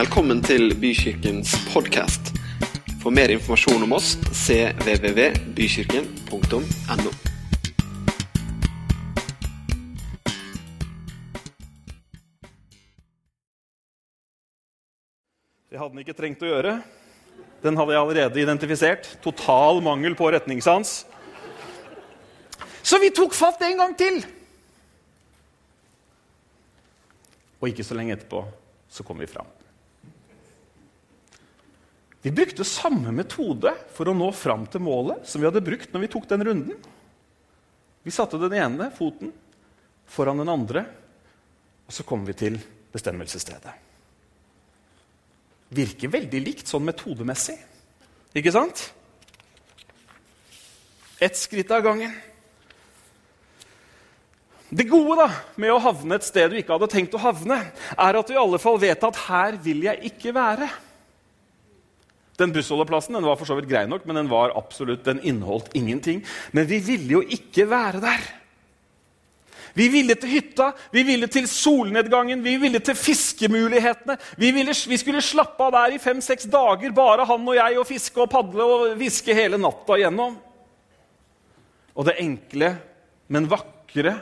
Velkommen til Bykirkens podkast. For mer informasjon om oss cvvvbykirken.no. Det hadde den ikke trengt å gjøre. Den hadde jeg allerede identifisert. Total mangel på retningssans. Så vi tok fatt en gang til. Og ikke så lenge etterpå så kom vi fram. Vi brukte samme metode for å nå fram til målet som vi hadde brukt når vi tok den runden. Vi satte den ene foten foran den andre, og så kom vi til bestemmelsesstedet virker veldig likt sånn metodemessig. Ikke sant? Ett skritt av gangen. Det gode da, med å havne et sted du ikke hadde tenkt å havne, er at du i alle fall vet at her vil jeg ikke være. Den bussholdeplassen den var for så vidt grei nok, men den var absolutt, den inneholdt ingenting. Men vi ville jo ikke være der. Vi ville til hytta, vi ville til solnedgangen, vi ville til fiskemulighetene. Vi, ville, vi skulle slappe av der i fem-seks dager, bare han og jeg, og fiske og padle og hviske hele natta gjennom. Og det enkle, men vakre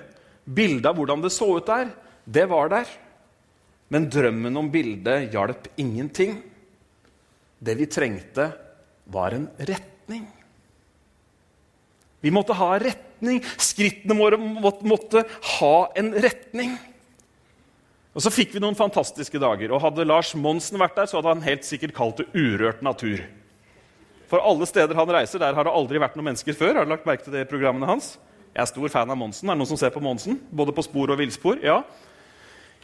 bildet av hvordan det så ut der, det var der. Men drømmen om bildet hjalp ingenting. Det vi trengte, var en retning. Vi måtte ha retning. Skrittene våre måtte ha en retning. Og Så fikk vi noen fantastiske dager. og Hadde Lars Monsen vært der, så hadde han helt sikkert kalt det urørt natur. For alle steder han reiser, der har det aldri vært noen mennesker før. Har du lagt merke til det i programmene hans? Jeg er stor fan av Monsen. Er det noen som ser på Monsen? Både på spor og villspor? Ja.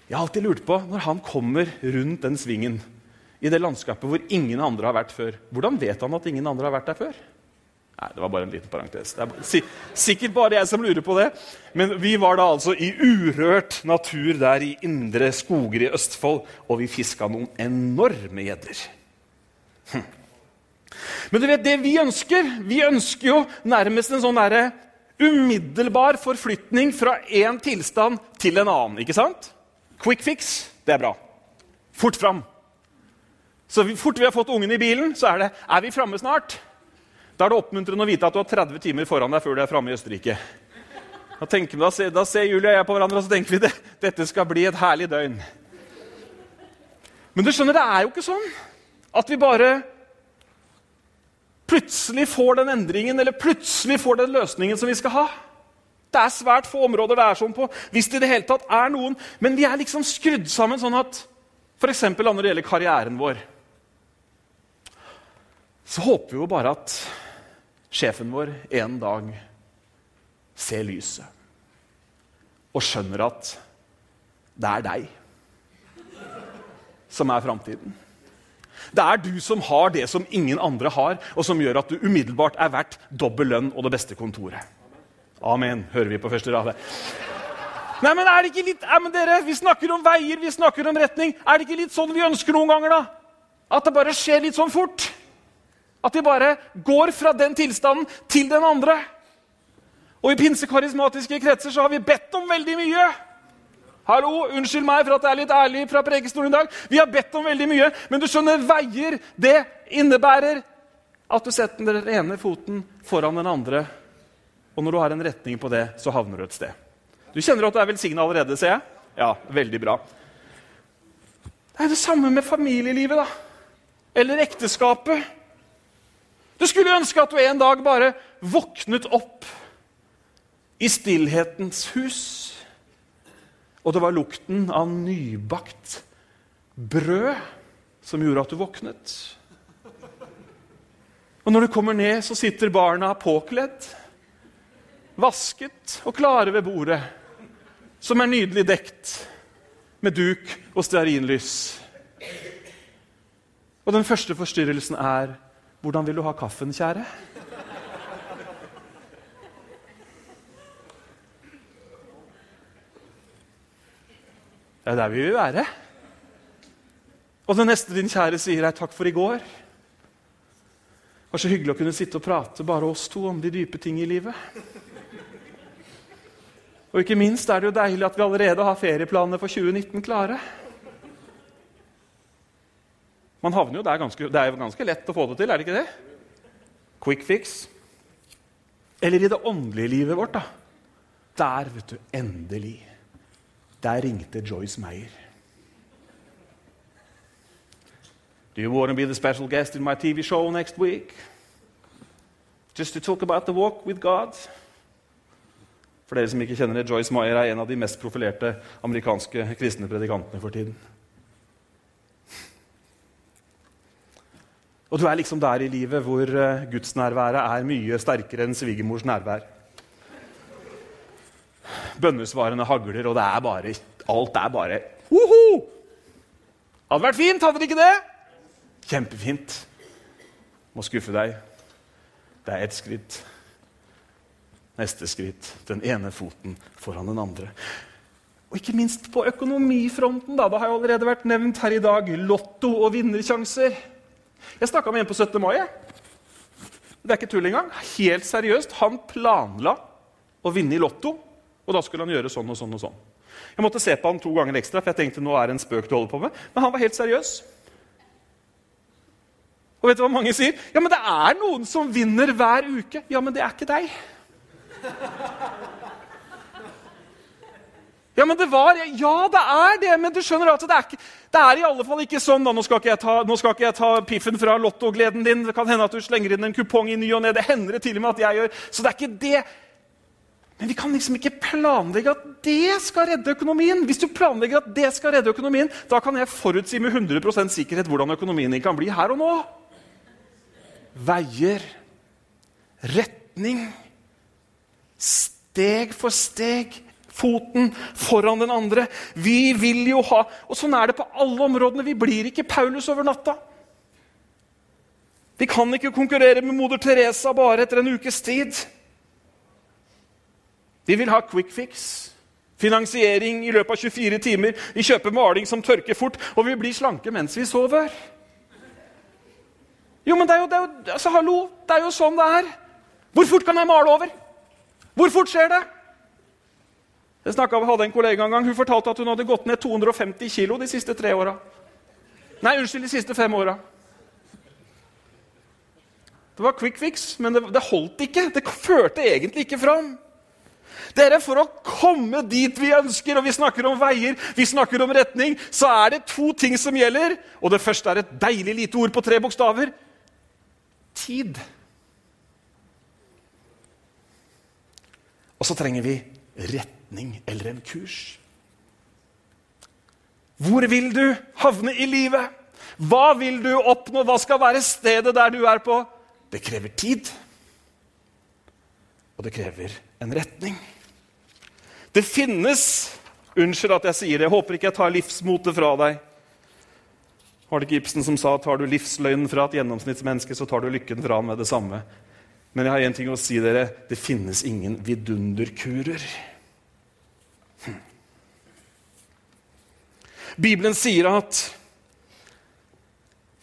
Jeg har alltid lurt på, når han kommer rundt den svingen i det landskapet hvor ingen andre har vært før, hvordan vet han at ingen andre har vært der før? Nei, det var bare en liten parentes. Det er sikkert bare jeg som lurer på det. Men vi var da altså i urørt natur der i indre skoger i Østfold, og vi fiska noen enorme gjedder. Hm. Men du vet, det vi ønsker Vi ønsker jo nærmest en sånn der umiddelbar forflytning fra én tilstand til en annen. ikke sant? Quick fix, det er bra. Fort fram. Så fort vi har fått ungen i bilen, så er det Er vi framme snart? Da er det oppmuntrende å vite at du har 30 timer foran deg før du er framme i Østerrike. Da, tenker, da, ser, da ser Julie og jeg på hverandre og så tenker vi det, dette skal bli et herlig døgn. Men du skjønner, det er jo ikke sånn at vi bare plutselig får den endringen eller plutselig får den løsningen som vi skal ha. Det er svært få områder det er sånn på, hvis det i det hele tatt er noen. Men vi er liksom skrudd sammen sånn at f.eks. når det gjelder karrieren vår, så håper vi jo bare at sjefen vår en dag ser lyset og skjønner at det er deg som er framtiden. Det er du som har det som ingen andre har, og som gjør at du umiddelbart er verdt dobbel lønn og det beste kontoret. Amen, hører vi på første rad. Nei, men er det ikke litt, nei, men dere, Vi snakker om veier, vi snakker om retning. Er det ikke litt sånn vi ønsker noen ganger? da? At det bare skjer litt sånn fort? At de bare går fra den tilstanden til den andre. Og i pinsekarismatiske kretser så har vi bedt om veldig mye. Hallo, Unnskyld meg for at jeg er litt ærlig fra prekestolen i dag. Vi har bedt om veldig mye, men du skjønner, veier det innebærer at du setter den ene foten foran den andre. Og når du har en retning på det, så havner du et sted. Du kjenner at du er velsigna allerede, ser jeg? Ja, veldig bra. Det er det samme med familielivet, da. Eller ekteskapet. Du skulle ønske at du en dag bare våknet opp i stillhetens hus, og det var lukten av nybakt brød som gjorde at du våknet. Og når du kommer ned, så sitter barna påkledd, vasket og klare ved bordet, som er nydelig dekt med duk og stearinlys. Og den første forstyrrelsen er 'Hvordan vil du ha kaffen, kjære?' Det er der vi vil være. Og det neste din kjære sier, er 'takk for i går'. Det var så hyggelig å kunne sitte og prate, bare oss to, om de dype ting i livet. Og ikke minst er det jo deilig at vi allerede har ferieplanene for 2019 klare. Man havner jo der ganske, Det er jo ganske lett å få det til, er det ikke det? Quick fix. Eller i det åndelige livet vårt, da. Der, vet du, endelig. Der ringte Joyce Meyer. Do you want to be the special guest in my TV show next week? Just to talk about the walk with God? For dere som ikke kjenner det, Joyce Meyer er en av de mest profilerte amerikanske kristne predikantene for tiden. Og du er liksom der i livet hvor uh, gudsnærværet er mye sterkere enn svigermors nærvær. Bønnesvarene hagler, og det er bare, alt er bare Hoho! Hadde vært fint, hadde det ikke det? Kjempefint. Må skuffe deg. Det er ett skritt. Neste skritt. Den ene foten foran den andre. Og ikke minst på økonomifronten. da, Det har jo allerede vært nevnt her i dag. Lotto og vinnersjanser. Jeg snakka med en på 17. mai. Det er ikke tull engang. Helt seriøst. Han planla å vinne i Lotto, og da skulle han gjøre sånn og sånn og sånn. Jeg måtte se på han to ganger ekstra, for jeg tenkte nå er det en spøk du holder på med. Men han var helt seriøs. Og vet du hva mange sier? Ja, men det er noen som vinner hver uke. Ja, men det er ikke deg. Ja, men det var Ja, det er det, men du skjønner at det er, ikke, det er i alle fall ikke sånn. da, Nå skal ikke jeg ta, skal ikke jeg ta piffen fra lottogleden din. Det kan hende at du slenger inn en kupong i ny og ne. Det hender det til og med at jeg gjør. Så det er ikke det. Men vi kan liksom ikke planlegge at det skal redde økonomien. Hvis du planlegger at det skal redde økonomien, da kan jeg forutsi med 100% sikkerhet hvordan økonomien din kan bli her og nå veier, retning. Steg for steg. Foten foran den andre. Vi vil jo ha Og sånn er det på alle områdene. Vi blir ikke Paulus over natta. Vi kan ikke konkurrere med moder Teresa bare etter en ukes tid. Vi vil ha quick fix. Finansiering i løpet av 24 timer. Vi kjøper maling som tørker fort, og vi blir slanke mens vi sover. Jo, men det er jo, det er jo, altså, hallo, det er jo sånn det er. Hvor fort kan jeg male over? Hvor fort skjer det? Jeg snakket, hadde en kollega en gang, Hun fortalte at hun hadde gått ned 250 kg de siste tre åra. Nei, unnskyld, de siste fem åra. Det var quick fix, men det, det holdt ikke. Det førte egentlig ikke fram. Dere, For å komme dit vi ønsker, og vi snakker om veier, vi snakker om retning, så er det to ting som gjelder. Og det første er et deilig lite ord på tre bokstaver tid. Og så trenger vi retning eller en kurs. Hvor vil du havne i livet? Hva vil du oppnå? Hva skal være stedet der du er på? Det krever tid. Og det krever en retning. Det finnes Unnskyld at jeg sier det. Jeg håper ikke jeg tar livsmotet fra deg. Var det ikke Ibsen som sa tar du livsløgnen fra et gjennomsnittsmenneske, så tar du lykken fra han med det samme? Men jeg har én ting å si dere. Det finnes ingen vidunderkurer. Bibelen sier at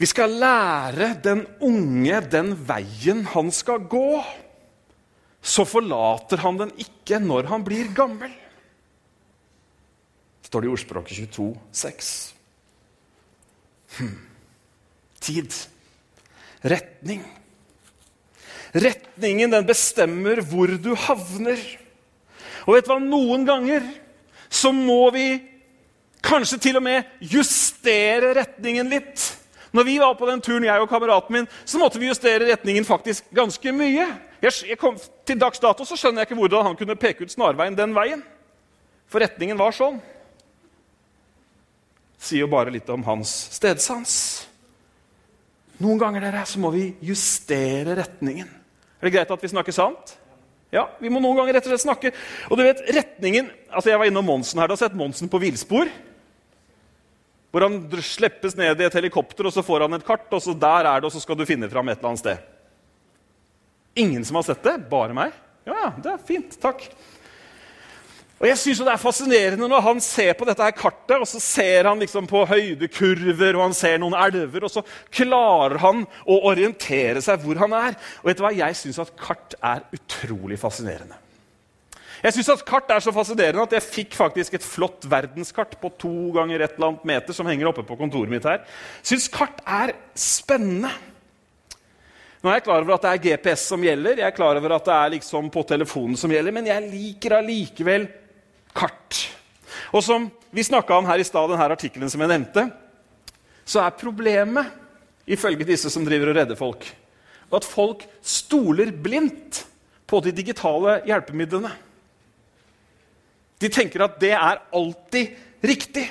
vi skal lære den unge den veien han skal gå. Så forlater han den ikke når han blir gammel. står det i ordspråket 22, 6. Hm. Tid. Retning. Retningen den bestemmer hvor du havner. Og vet du hva? Noen ganger så må vi kanskje til og med justere retningen litt. Når vi var på den turen, jeg og kameraten min, så måtte vi justere retningen faktisk ganske mye. Jeg, jeg kom, til dags dato så skjønner jeg ikke hvordan han kunne peke ut snarveien den veien. For retningen var sånn sier jo bare litt om hans stedsans. Noen ganger dere, så må vi justere retningen. Er det greit at vi snakker sant? Ja, vi må noen ganger rett og slett snakke. Og du vet, retningen, altså Jeg var innom Monsen her. Du har sett Monsen på villspor? Hvor han slippes ned i et helikopter, og så får han et kart, og så der er det, og så skal du finne fram et eller annet sted. Ingen som har sett det? Bare meg? Ja, ja, det er fint. Takk. Og jeg synes Det er fascinerende når han ser på dette her kartet og så ser han liksom på høydekurver og han ser noen elver, og så klarer han å orientere seg hvor han er. Og vet du hva? Jeg syns at kart er utrolig fascinerende. Jeg syns at kart er så fascinerende at jeg fikk faktisk et flott verdenskart på to ganger et eller annet meter som henger oppe på kontoret mitt her. Syns kart er spennende. Nå er jeg klar over at det er GPS som gjelder, jeg er klar over at det er liksom på telefonen som gjelder, men jeg liker allikevel kart. Og som vi snakka om her i stad, denne artikkelen som jeg nevnte, så er problemet, ifølge disse som driver og redder folk, at folk stoler blindt på de digitale hjelpemidlene. De tenker at det er alltid riktig.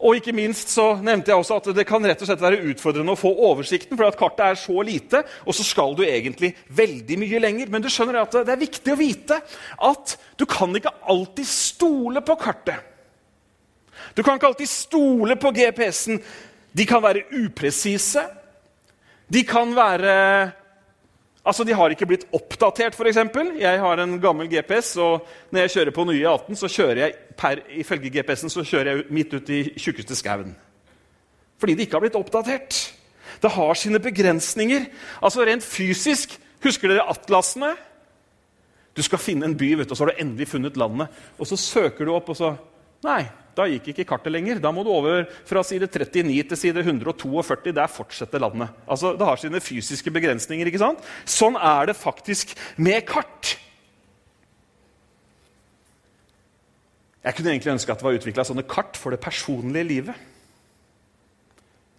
Og ikke minst så nevnte jeg også at det kan rett og slett være utfordrende å få oversikten, for at kartet er så lite, og så skal du egentlig veldig mye lenger. Men du skjønner at det er viktig å vite at du kan ikke alltid stole på kartet. Du kan ikke alltid stole på GPS-en. De kan være upresise. De kan være Altså, De har ikke blitt oppdatert, f.eks. Jeg har en gammel GPS, og når jeg kjører på nye E18, så kjører jeg per, ifølge GPS-en så kjører jeg midt ut i tjukkeste skauen. Fordi det ikke har blitt oppdatert. Det har sine begrensninger. Altså Rent fysisk Husker dere atlasene? Du skal finne en by, vet du, og så har du endelig funnet landet. Og så søker du opp, og så Nei, da gikk ikke kartet lenger. Da må du over fra side 39 til side 142. Der fortsetter landet. Altså, Det har sine fysiske begrensninger. ikke sant? Sånn er det faktisk med kart. Jeg kunne egentlig ønske at det var utvikla sånne kart for det personlige livet.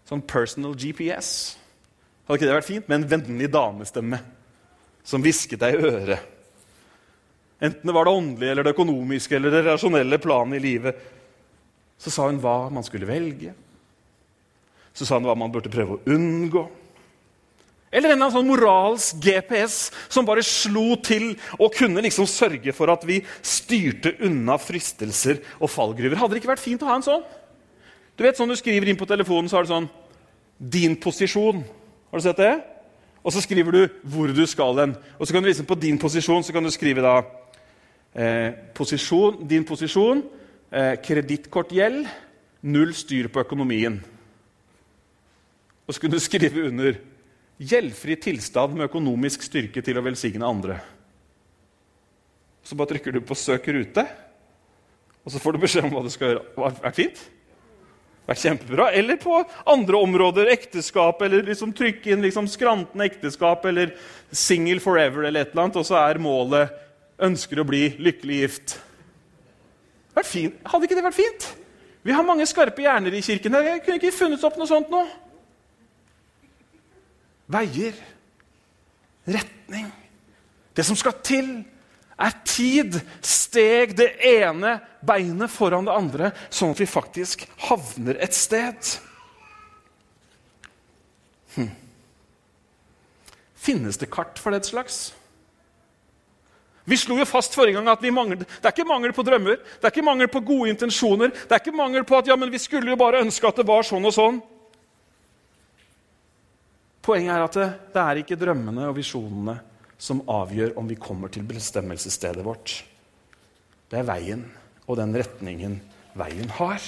Sånn personal GPS. Hadde ikke det vært fint? Med en vennlig damestemme som hvisket deg i øret. Enten det var det åndelige, eller det økonomiske eller det rasjonelle planet i livet. Så sa hun hva man skulle velge. Så sa hun hva man burde prøve å unngå. Eller en sånn moralsk GPS som bare slo til og kunne liksom sørge for at vi styrte unna fristelser og fallgruver. Hadde det ikke vært fint å ha en sånn? Du vet sånn du skriver inn på telefonen, så har du sånn 'Din posisjon'. Har du sett det? Og så skriver du hvor du skal hen. Og så kan du liksom på din posisjon så kan du skrive da Eh, posisjon, din posisjon eh, kredittkortgjeld, null styr på økonomien. Og så kunne du skrive under 'gjeldfri tilstand med økonomisk styrke til å velsigne andre'. Så bare trykker du på 'søk rute', og så får du beskjed om hva du skal gjøre. Vært, vært fint? Vært kjempebra. Eller på andre områder, ekteskap, eller liksom trykke inn liksom skrantende ekteskap, eller 'single forever', eller et eller annet, og så er målet ønsker å bli lykkelig gift. Hadde ikke det vært fint? Vi har mange skarpe hjerner i kirken. Jeg kunne ikke funnet opp noe sånt nå. Veier, retning. Det som skal til, er tid. Steg det ene beinet foran det andre, sånn at vi faktisk havner et sted. Hm. Finnes det kart for det slags? Vi slo jo fast forrige gang at mangler, det er ikke mangel på drømmer, det er ikke mangel på gode intensjoner. Det er ikke mangel på at ja, men vi skulle jo bare ønske at det var sånn og sånn. Poenget er at det, det er ikke drømmene og visjonene som avgjør om vi kommer til bestemmelsesstedet vårt. Det er veien og den retningen veien har.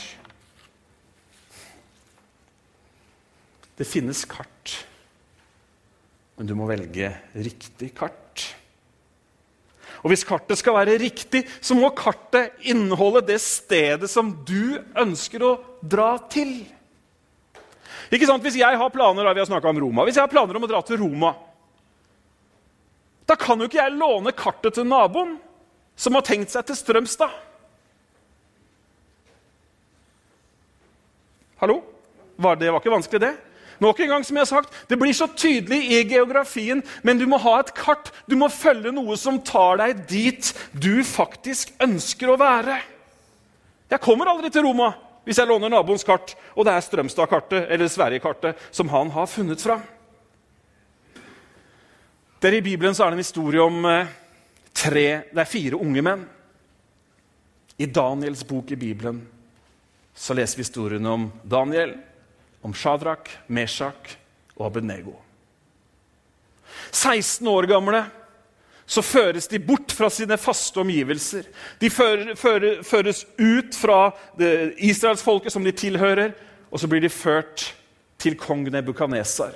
Det finnes kart, men du må velge riktig kart. Og hvis kartet skal være riktig, så må kartet inneholde det stedet som du ønsker å dra til. Ikke sant? Hvis jeg har planer vi har om Roma, hvis jeg har planer om å dra til Roma, da kan jo ikke jeg låne kartet til naboen som har tenkt seg til Strømstad. Hallo? Var det var ikke vanskelig, det? Nok en gang, som jeg har sagt, Det blir så tydelig i geografien, men du må ha et kart. Du må følge noe som tar deg dit du faktisk ønsker å være. Jeg kommer aldri til Roma hvis jeg låner naboens kart, og det er Strømstad-kartet eller Sverige-kartet som han har funnet fram. Der I Bibelen så er det en historie om eh, tre, det er fire unge menn. I Daniels bok i Bibelen så leser vi historien om Daniel, om Shadrach, Meshach og Abednego. 16 år gamle så føres de bort fra sine faste omgivelser. De fører, fører, føres ut fra israelsfolket som de tilhører, og så blir de ført til kong Nebukaneser.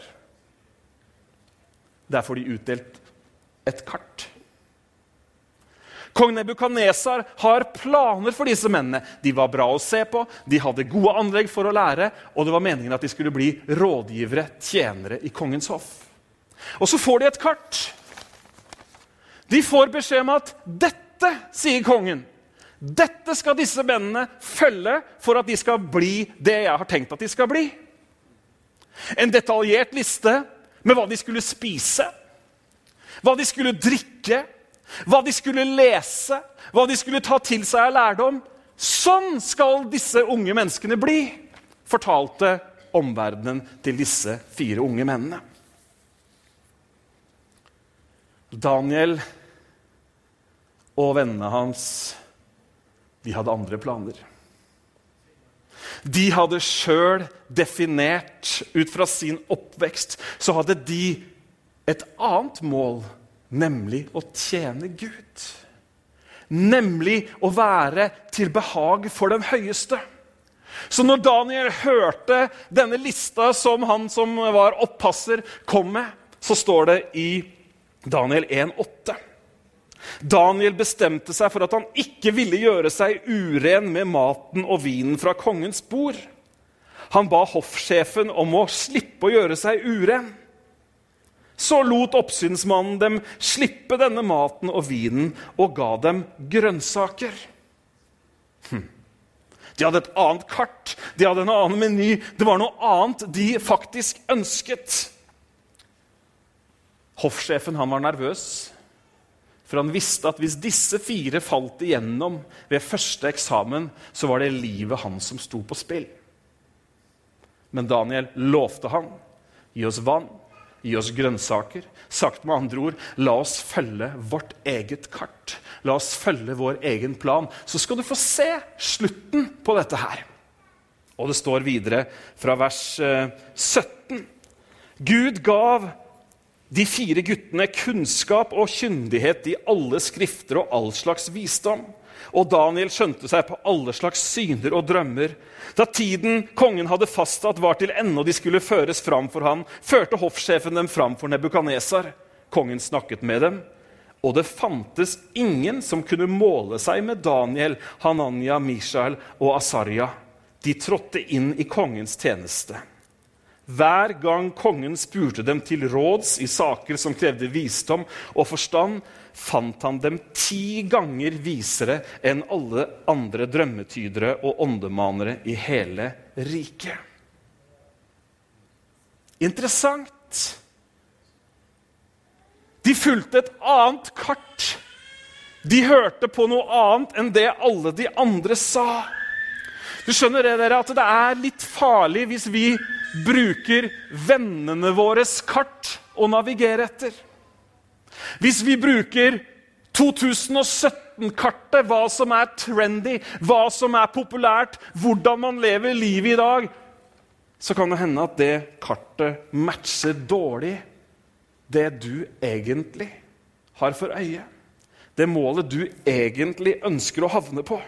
Der får de utdelt et kart. Kong Nebukadnesar har planer for disse mennene. De var bra å se på, de hadde gode anlegg for å lære, og det var meningen at de skulle bli rådgivere, tjenere i kongens hoff. Og så får de et kart. De får beskjed om at dette, sier kongen, dette skal disse mennene følge for at de skal bli det jeg har tenkt at de skal bli. En detaljert liste med hva de skulle spise, hva de skulle drikke, hva de skulle lese, hva de skulle ta til seg av lærdom. Sånn skal disse unge menneskene bli, fortalte omverdenen til disse fire unge mennene. Daniel og vennene hans de hadde andre planer. De hadde sjøl definert, ut fra sin oppvekst, så hadde de et annet mål, nemlig å tjene Gud. Nemlig å være til behag for den høyeste. Så når Daniel hørte denne lista som han som var oppasser, kom med, så står det i Daniel 1,8. Daniel bestemte seg for at han ikke ville gjøre seg uren med maten og vinen fra kongens bord. Han ba hoffsjefen om å slippe å gjøre seg uren. Så lot oppsynsmannen dem slippe denne maten og vinen og ga dem grønnsaker. Hm. De hadde et annet kart, de hadde en annen meny. Det var noe annet de faktisk ønsket. Hoffsjefen han var nervøs. For han visste at hvis disse fire falt igjennom ved første eksamen, så var det livet hans som sto på spill. Men Daniel lovte han. Gi oss vann, gi oss grønnsaker. Sagt med andre ord, la oss følge vårt eget kart. La oss følge vår egen plan. Så skal du få se slutten på dette her. Og det står videre fra vers 17. Eh, Gud gav de fire guttene kunnskap og kyndighet i alle skrifter og all slags visdom. Og Daniel skjønte seg på alle slags syner og drømmer. Da tiden kongen hadde fastsatt, var til ende og de skulle føres fram for ham, førte hoffsjefen dem fram for Nebukaneser. Kongen snakket med dem, og det fantes ingen som kunne måle seg med Daniel, Hananya, Mishael og Asarya. De trådte inn i kongens tjeneste. Hver gang kongen spurte dem til råds i saker som krevde visdom og forstand, fant han dem ti ganger visere enn alle andre drømmetydere og åndemanere i hele riket. Interessant. De fulgte et annet kart. De hørte på noe annet enn det alle de andre sa. Du skjønner det, dere, at det er litt farlig hvis vi bruker vennene våres kart å navigere etter. Hvis vi bruker 2017-kartet, hva som er trendy, hva som er populært, hvordan man lever livet i dag, så kan det hende at det kartet matcher dårlig det du egentlig har for øye. Det målet du egentlig ønsker å havne på.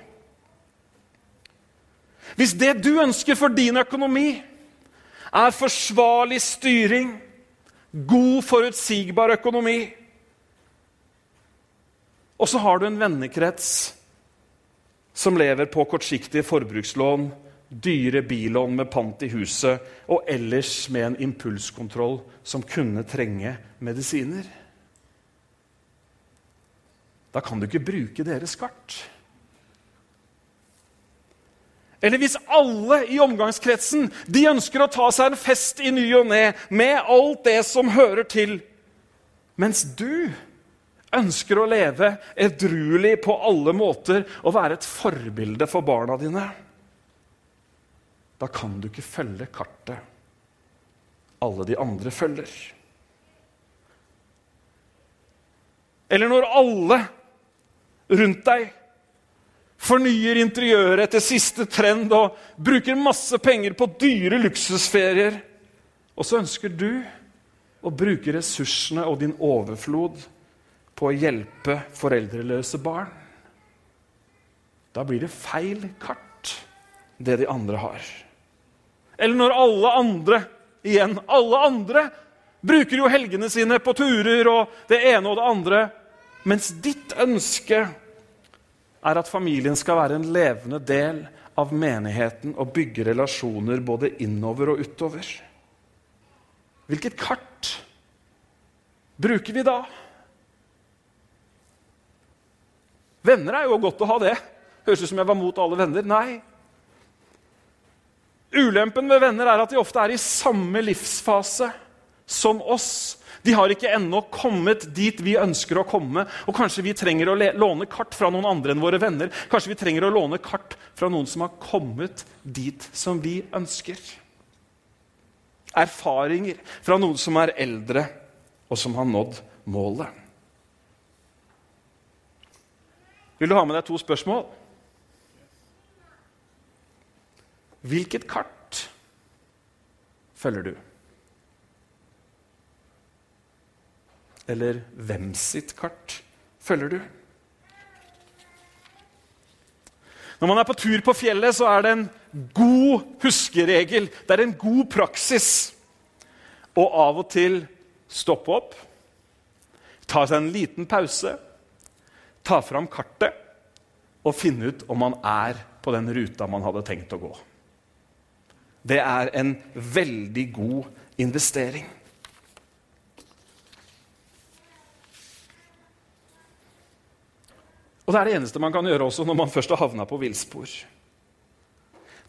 Hvis det du ønsker for din økonomi, er forsvarlig styring, god, forutsigbar økonomi Og så har du en vennekrets som lever på kortsiktige forbrukslån, dyre billån med pant i huset og ellers med en impulskontroll som kunne trenge medisiner. Da kan du ikke bruke deres kart. Eller hvis alle i omgangskretsen de ønsker å ta seg en fest i ny og ne med alt det som hører til, mens du ønsker å leve edruelig på alle måter og være et forbilde for barna dine, da kan du ikke følge kartet alle de andre følger. Eller når alle rundt deg fornyer interiøret etter siste trend og bruker masse penger på dyre luksusferier. Og så ønsker du å bruke ressursene og din overflod på å hjelpe foreldreløse barn. Da blir det feil kart, det de andre har. Eller når alle andre igjen, alle andre bruker jo helgene sine på turer og det ene og det andre, mens ditt ønske er at familien skal være en levende del av menigheten og bygge relasjoner både innover og utover. Hvilket kart bruker vi da? Venner er jo godt å ha det. Høres ut som jeg var mot alle venner. Nei. Ulempen med venner er at de ofte er i samme livsfase som oss. De har ikke ennå kommet dit vi ønsker å komme. Og kanskje vi trenger å låne kart fra noen andre enn våre venner. Kanskje vi trenger å låne kart fra noen som har kommet dit som vi ønsker. Erfaringer fra noen som er eldre, og som har nådd målet. Vil du ha med deg to spørsmål? Hvilket kart følger du? Eller hvem sitt kart følger du? Når man er på tur på fjellet, så er det en god huskeregel. Det er en god praksis å av og til stoppe opp, ta seg en liten pause, ta fram kartet og finne ut om man er på den ruta man hadde tenkt å gå. Det er en veldig god investering. Og det er det eneste man kan gjøre også når man først har havna på villspor.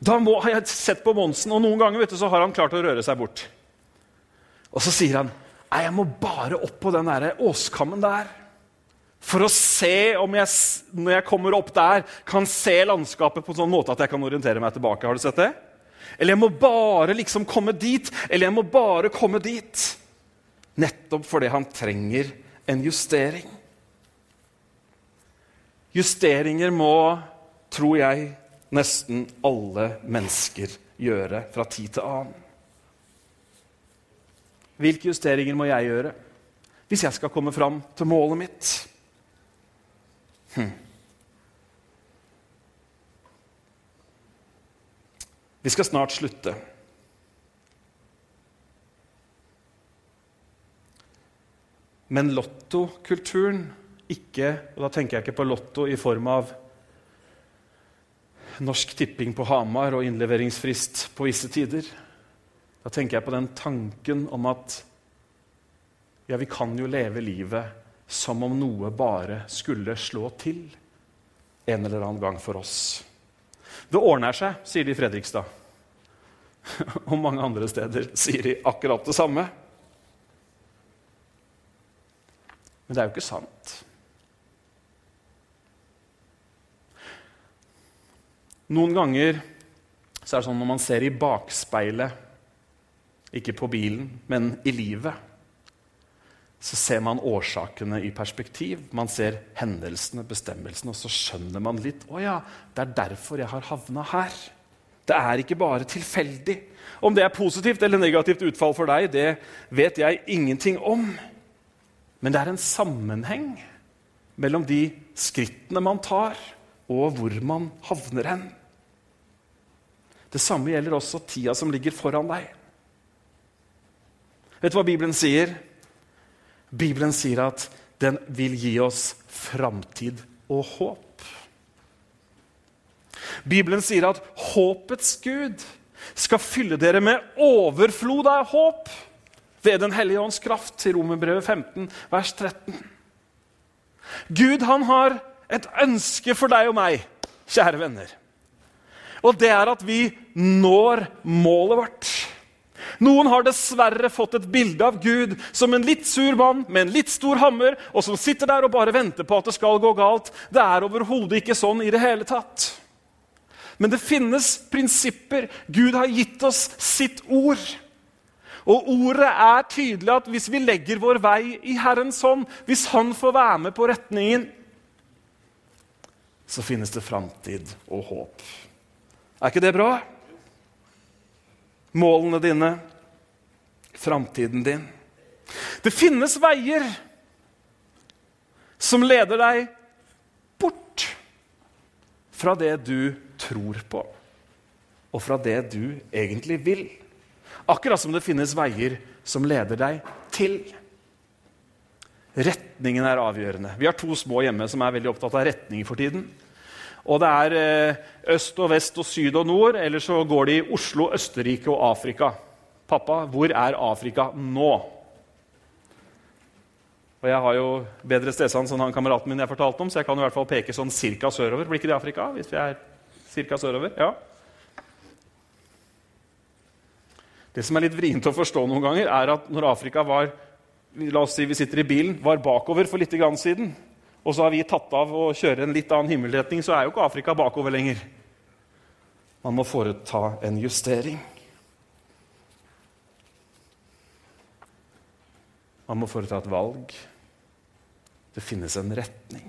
Da må, har jeg sett på Monsen, og noen ganger du, så har han klart å røre seg bort. Og så sier han Nei, jeg må bare opp på den der åskammen der. For å se om jeg, når jeg kommer opp der, kan se landskapet på en sånn måte at jeg kan orientere meg tilbake. Har du sett det? Eller jeg må bare liksom komme dit. Eller jeg må bare komme dit. Nettopp fordi han trenger en justering. Justeringer må, tror jeg, nesten alle mennesker gjøre fra tid til annen. Hvilke justeringer må jeg gjøre hvis jeg skal komme fram til målet mitt? Hm. Vi skal snart slutte. Men lottokulturen ikke Og da tenker jeg ikke på lotto i form av Norsk Tipping på Hamar og innleveringsfrist på visse tider. Da tenker jeg på den tanken om at ja, vi kan jo leve livet som om noe bare skulle slå til en eller annen gang for oss. Det ordner seg, sier de i Fredrikstad. Og mange andre steder sier de akkurat det samme. Men det er jo ikke sant. Noen ganger så er det sånn når man ser i bakspeilet, ikke på bilen, men i livet så ser man årsakene i perspektiv. Man ser hendelsene, bestemmelsene, og så skjønner man litt å ja, det er derfor jeg har havna her. Det er ikke bare tilfeldig. Om det er positivt eller negativt utfall for deg, det vet jeg ingenting om. Men det er en sammenheng mellom de skrittene man tar, og hvor man havner hen. Det samme gjelder også tida som ligger foran deg. Vet du hva Bibelen sier? Bibelen sier at den vil gi oss framtid og håp. Bibelen sier at håpets Gud skal fylle dere med overflod av håp ved Den hellige ånds kraft, til Romerbrevet 15, vers 13. Gud han har et ønske for deg og meg, kjære venner. Og det er at vi når målet vårt. Noen har dessverre fått et bilde av Gud som en litt sur mann med en litt stor hammer, og som sitter der og bare venter på at det skal gå galt. Det er overhodet ikke sånn i det hele tatt. Men det finnes prinsipper. Gud har gitt oss sitt ord. Og ordet er tydelig at hvis vi legger vår vei i Herrens hånd, hvis Han får være med på retningen, så finnes det framtid og håp. Er ikke det bra? Målene dine, framtiden din. Det finnes veier som leder deg bort fra det du tror på, og fra det du egentlig vil. Akkurat som det finnes veier som leder deg til. Retningen er avgjørende. Vi har to små hjemme som er veldig opptatt av retning for tiden. Og det er eh, øst og vest og syd og nord, eller så går de i Oslo, Østerrike og Afrika. Pappa, hvor er Afrika nå? Og Jeg har jo bedre stedsans enn han kameraten min jeg fortalte om, så jeg kan i hvert fall peke sånn cirka sørover. Blir ikke det Afrika? hvis vi er cirka sørover? Ja. Det som er litt vrient å forstå noen ganger, er at når Afrika var la oss si vi sitter i bilen, var bakover for litt siden, og så har vi tatt av og kjører en litt annen himmelretning, så er jo ikke Afrika bakover lenger. Man må foreta en justering. Man må foreta et valg. Det finnes en retning.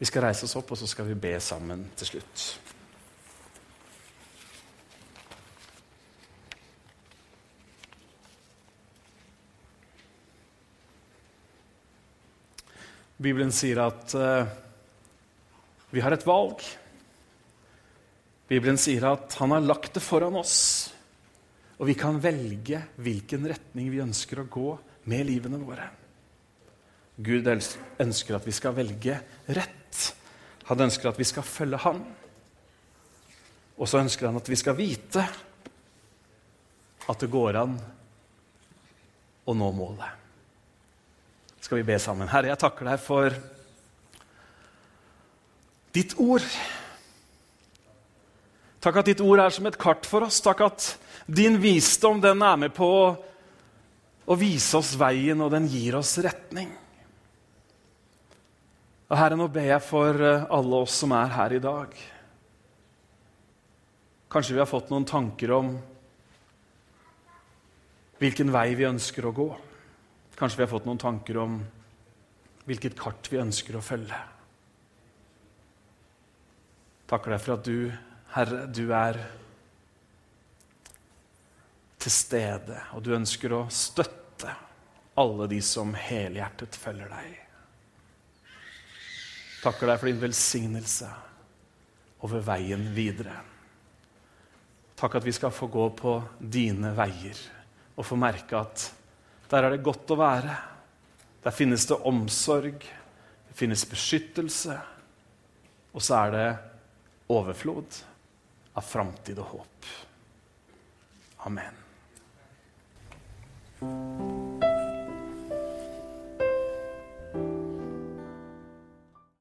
Vi skal reise oss opp, og så skal vi be sammen til slutt. Bibelen sier at uh, vi har et valg. Bibelen sier at han har lagt det foran oss. Og vi kan velge hvilken retning vi ønsker å gå med livene våre. Gud ønsker at vi skal velge rett. Han ønsker at vi skal følge Han. Og så ønsker han at vi skal vite at det går an å nå målet skal vi be sammen. Herre, jeg takker deg for ditt ord. Takk at ditt ord er som et kart for oss. Takk at din visdom den er med på å vise oss veien, og den gir oss retning. Og Herre, nå ber jeg for eh, alle oss som er her i dag. Kanskje vi har fått noen tanker om hvilken vei vi ønsker å gå. Kanskje vi har fått noen tanker om hvilket kart vi ønsker å følge. Takker deg for at du, Herre, du er til stede, og du ønsker å støtte alle de som helhjertet følger deg. Takker deg for din velsignelse over veien videre. Takk at vi skal få gå på dine veier og få merke at der er det godt å være. Der finnes det omsorg, det finnes beskyttelse. Og så er det overflod av framtid og håp. Amen.